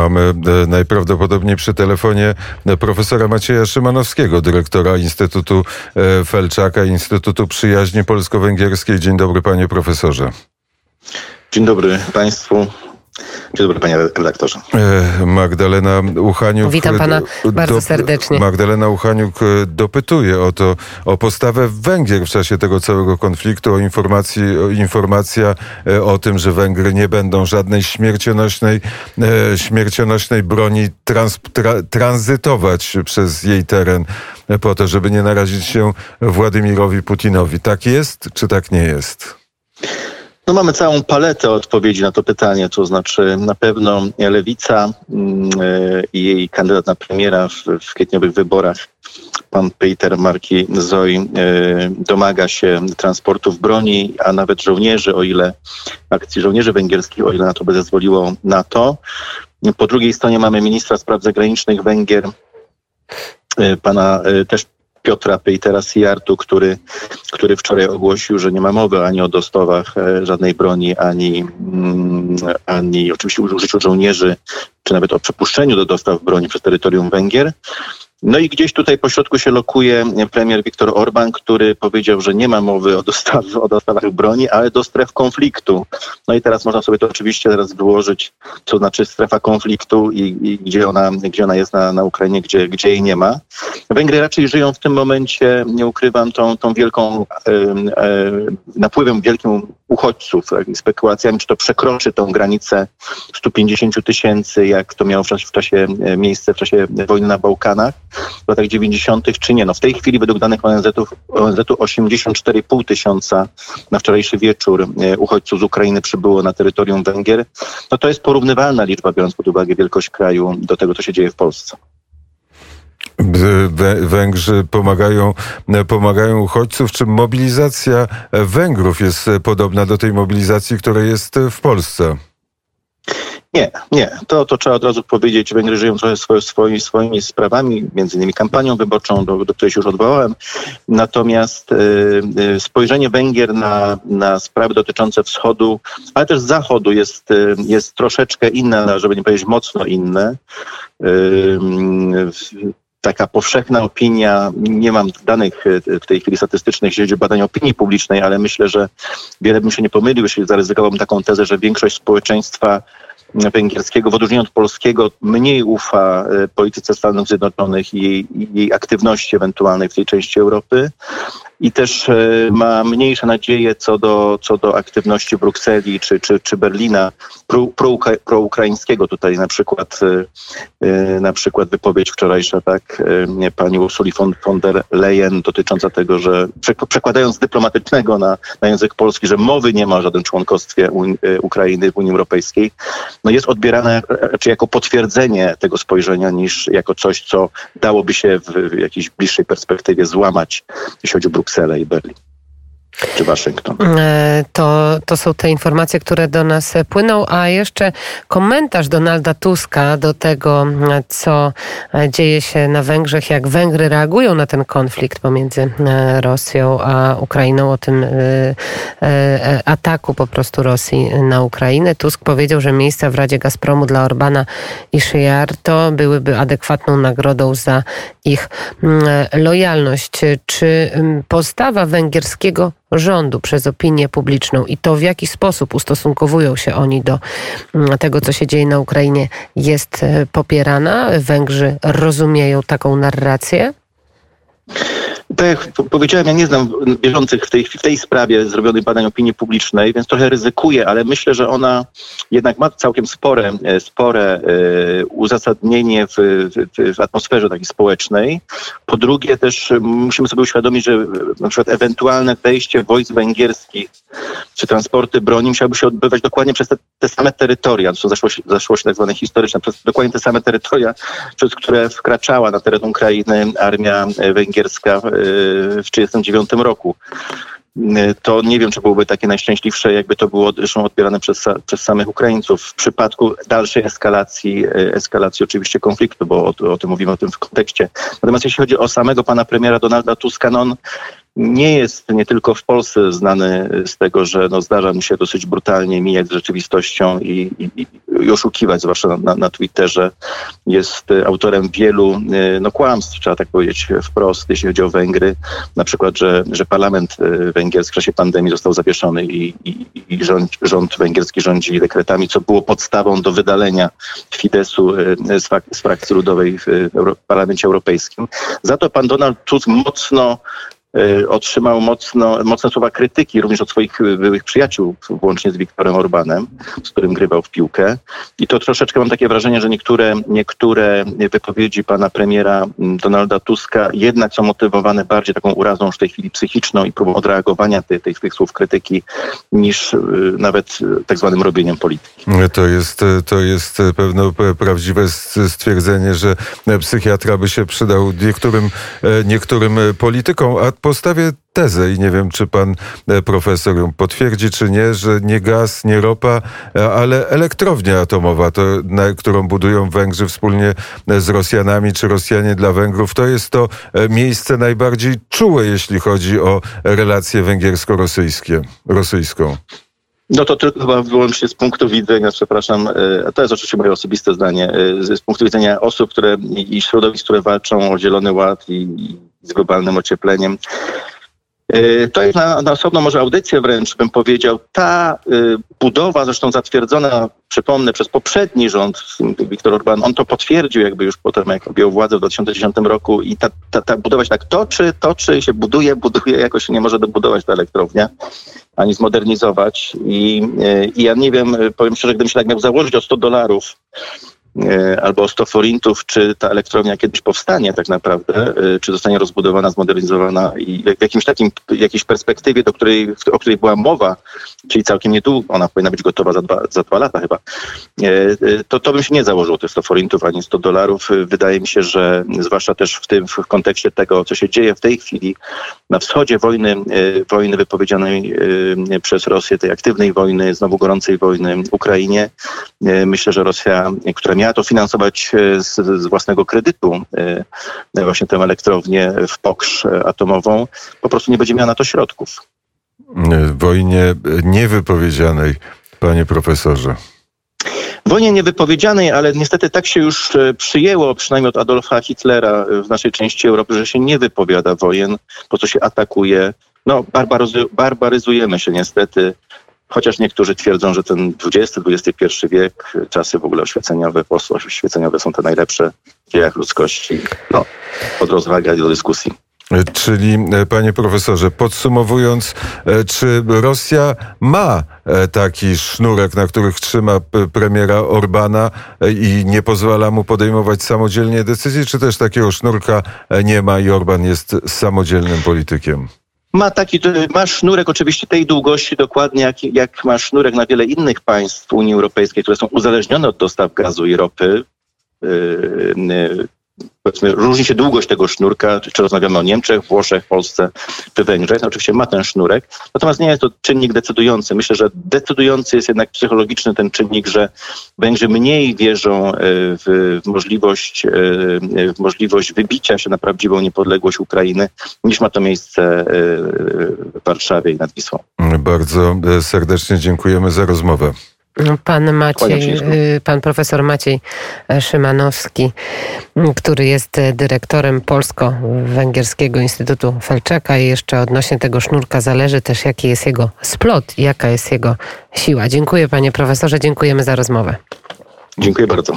Mamy e, najprawdopodobniej przy telefonie profesora Macieja Szymanowskiego, dyrektora Instytutu e, Felczaka, Instytutu Przyjaźni Polsko-Węgierskiej. Dzień dobry, panie profesorze. Dzień dobry państwu. Dzień dobry, panie redaktorze. E, Magdalena Uchaniuk. Witam pana bardzo do, serdecznie. Magdalena Uchaniuk e, dopytuje o to, o postawę Węgier w czasie tego całego konfliktu, o, informacji, o informacja e, o tym, że Węgry nie będą żadnej śmiercionośnej, śmiercionośnej broni trans, tra, tranzytować przez jej teren po to, żeby nie narazić się Władimirowi Putinowi. Tak jest, czy tak nie jest? No mamy całą paletę odpowiedzi na to pytanie, to znaczy na pewno Lewica mm, e, i jej kandydat na premiera w, w kwietniowych wyborach, pan Peter Marki Zoj, e, domaga się transportów broni, a nawet żołnierzy, o ile akcji żołnierzy węgierskich, o ile na to by zezwoliło NATO. Po drugiej stronie mamy ministra spraw zagranicznych Węgier, e, pana też Piotra Pejtera Siartu, który, który wczoraj ogłosił, że nie ma mowy ani o dostawach e, żadnej broni, ani, mm, ani oczywiście użyciu żołnierzy, czy nawet o przepuszczeniu do dostaw broni przez terytorium Węgier. No i gdzieś tutaj po środku się lokuje premier Viktor Orban, który powiedział, że nie ma mowy o, dostaw, o dostawach broni, ale do stref konfliktu. No i teraz można sobie to oczywiście teraz wyłożyć, co znaczy strefa konfliktu i, i gdzie, ona, gdzie ona jest na, na Ukrainie, gdzie, gdzie jej nie ma. Węgry raczej żyją w tym momencie, nie ukrywam, tą, tą wielką e, e, napływem wielkim uchodźców i spekulacjami, czy to przekroczy tą granicę 150 tysięcy, jak to miało w czasie, w czasie e, miejsce w czasie wojny na Bałkanach w latach 90., czy nie. No w tej chwili według danych ONZ-u, ONZ-u 84,5 tysiąca na wczorajszy wieczór e, uchodźców z Ukrainy przybyło na terytorium Węgier. No to jest porównywalna liczba, biorąc pod uwagę wielkość kraju do tego, co się dzieje w Polsce. Węgrzy pomagają, pomagają uchodźców. Czy mobilizacja Węgrów jest podobna do tej mobilizacji, która jest w Polsce? Nie, nie. To, to trzeba od razu powiedzieć. Węgry żyją trochę swoje, swoimi, swoimi sprawami, między innymi kampanią wyborczą, do, do której się już odwołałem. Natomiast y, y, spojrzenie Węgier na, na sprawy dotyczące wschodu, ale też zachodu jest, y, jest troszeczkę inne, żeby nie powiedzieć mocno inne. Y, taka powszechna opinia, nie mam danych w tej chwili statystycznych, jeśli chodzi o badania opinii publicznej, ale myślę, że wiele bym się nie pomylił, jeśli zaryzykowałbym taką tezę, że większość społeczeństwa węgierskiego, w odróżnieniu od polskiego, mniej ufa e, polityce Stanów Zjednoczonych i jej, jej aktywności ewentualnej w tej części Europy i też e, ma mniejsze nadzieje co do, co do aktywności Brukseli czy, czy, czy Berlina proukraińskiego. Pro, Tutaj na przykład, e, na przykład wypowiedź wczorajsza tak, pani Ursuli von, von der Leyen dotycząca tego, że przekładając dyplomatycznego na, na język polski, że mowy nie ma o żadnym członkostwie Ukrainy w Unii Europejskiej, no jest odbierane raczej jako potwierdzenie tego spojrzenia niż jako coś, co dałoby się w jakiejś bliższej perspektywie złamać, jeśli chodzi o Brukselę i Berlin czy Waszyngton. E, to, to są te informacje, które do nas płyną, a jeszcze komentarz Donalda Tuska do tego, co dzieje się na Węgrzech, jak Węgry reagują na ten konflikt pomiędzy e, Rosją a Ukrainą, o tym e, ataku po prostu Rosji na Ukrainę. Tusk powiedział, że miejsca w Radzie Gazpromu dla Orbana i Szyjarto byłyby adekwatną nagrodą za ich lojalność. Czy postawa węgierskiego rządu przez opinię publiczną i to, w jaki sposób ustosunkowują się oni do mm, tego, co się dzieje na Ukrainie, jest e, popierana. Węgrzy rozumieją taką narrację? Tak jak powiedziałem, ja nie znam bieżących w tej, w tej sprawie zrobionych badań opinii publicznej, więc trochę ryzykuję, ale myślę, że ona jednak ma całkiem spore, e, spore e, uzasadnienie w, w, w atmosferze takiej społecznej. Po drugie też musimy sobie uświadomić, że na przykład ewentualne wejście wojsk węgierskich czy transporty broni musiałyby się odbywać dokładnie przez te, te same terytoria, to są zaszłości, zaszłości tak zwane historyczne, przez dokładnie te same terytoria, przez które wkraczała na teren Ukrainy armia węgierska w 1939 roku to nie wiem, czy byłoby takie najszczęśliwsze, jakby to było zresztą odbierane przez, przez samych Ukraińców. W przypadku dalszej eskalacji, e, eskalacji oczywiście konfliktu, bo o, o tym mówimy o tym w kontekście. Natomiast jeśli chodzi o samego pana premiera Donalda Tuska, no on nie jest nie tylko w Polsce znany z tego, że no, zdarza mu się dosyć brutalnie mijać z rzeczywistością i, i, i oszukiwać, zwłaszcza na, na, na, Twitterze. Jest autorem wielu no, kłamstw, trzeba tak powiedzieć wprost, jeśli chodzi o Węgry. Na przykład, że, że parlament węgierski w czasie pandemii został zawieszony i, i, i rząd, rząd węgierski rządzi dekretami, co było podstawą do wydalenia Fidesu z, frak z frakcji ludowej w Euro Parlamencie Europejskim. Za to pan Donald Tusk mocno otrzymał mocno, mocne słowa krytyki również od swoich byłych przyjaciół, włącznie z Wiktorem Orbanem, z którym grywał w piłkę. I to troszeczkę mam takie wrażenie, że niektóre, niektóre wypowiedzi pana premiera Donalda Tuska jednak są motywowane bardziej taką urazą już w tej chwili psychiczną i próbą odreagowania tych, tych, tych słów krytyki niż e, nawet tak zwanym robieniem polityki. To jest, to jest pewno prawdziwe stwierdzenie, że psychiatra by się przydał niektórym, e, niektórym politykom, a postawię tezę i nie wiem, czy pan e, profesor ją potwierdzi, czy nie, że nie gaz, nie ropa, e, ale elektrownia atomowa, to, na, którą budują Węgrzy wspólnie e, z Rosjanami, czy Rosjanie dla Węgrów, to jest to miejsce najbardziej czułe, jeśli chodzi o relacje węgiersko-rosyjskie, rosyjską. No to tylko chyba wyłącznie z punktu widzenia, przepraszam, to jest oczywiście moje osobiste zdanie, z punktu widzenia osób, które i środowisk, które walczą o Zielony Ład i z globalnym ociepleniem. E, to jest na, na osobną może audycję wręcz, bym powiedział. Ta y, budowa, zresztą zatwierdzona, przypomnę, przez poprzedni rząd, Viktor Orban, on to potwierdził jakby już potem, jak objął władzę w 2010 roku i ta, ta, ta budowa się tak toczy, toczy się buduje, buduje, jakoś nie może dobudować ta elektrownia, ani zmodernizować. I, y, i ja nie wiem, powiem szczerze, gdybym się tak miał założyć o 100 dolarów, albo 100 forintów, czy ta elektrownia kiedyś powstanie tak naprawdę, e, czy zostanie rozbudowana, zmodernizowana i w jakimś takim, jakiejś perspektywie, do której, o której była mowa, czyli całkiem niedługo, ona powinna być gotowa za dwa, za dwa lata chyba, e, to, to bym się nie założył tych 100 forintów ani 100 dolarów. Wydaje mi się, że zwłaszcza też w tym, w kontekście tego, co się dzieje w tej chwili na wschodzie wojny, wojny wypowiedzianej przez Rosję, tej aktywnej wojny, znowu gorącej wojny w Ukrainie, myślę, że Rosja, która miała to finansować e, z, z własnego kredytu, e, właśnie tę elektrownię w Pokrzz atomową, po prostu nie będzie miała na to środków. W wojnie niewypowiedzianej, panie profesorze. Wojnie niewypowiedzianej, ale niestety tak się już e, przyjęło, przynajmniej od Adolfa Hitlera w naszej części Europy, że się nie wypowiada wojen, po co się atakuje. No, barbaryzujemy się niestety Chociaż niektórzy twierdzą, że ten XX-XXI wiek, czasy w ogóle oświeceniowe, postoświeceniowe są te najlepsze w dziejach ludzkości. No, od rozwagi do dyskusji. Czyli, e, panie profesorze, podsumowując, e, czy Rosja ma e, taki sznurek, na których trzyma premiera Orbana i nie pozwala mu podejmować samodzielnie decyzji, czy też takiego sznurka nie ma i Orban jest samodzielnym politykiem? Ma taki, ma sznurek oczywiście tej długości dokładnie jak, jak ma sznurek na wiele innych państw Unii Europejskiej, które są uzależnione od dostaw gazu i ropy. Powiedzmy, różni się długość tego sznurka, czy, czy rozmawiamy o Niemczech, Włoszech, Polsce czy Węgrzech. No, oczywiście ma ten sznurek, natomiast nie jest to czynnik decydujący. Myślę, że decydujący jest jednak psychologiczny ten czynnik, że Węgrzy mniej wierzą e, w możliwość, e, w możliwość wybicia się na prawdziwą niepodległość Ukrainy, niż ma to miejsce e, w Warszawie i nad Wisłą. Bardzo serdecznie dziękujemy za rozmowę. Pan Maciej, y, pan profesor Maciej Szymanowski, który jest dyrektorem Polsko-Węgierskiego Instytutu Felczaka i jeszcze odnośnie tego sznurka zależy też jaki jest jego splot, jaka jest jego siła. Dziękuję panie profesorze, dziękujemy za rozmowę. Dziękuję bardzo.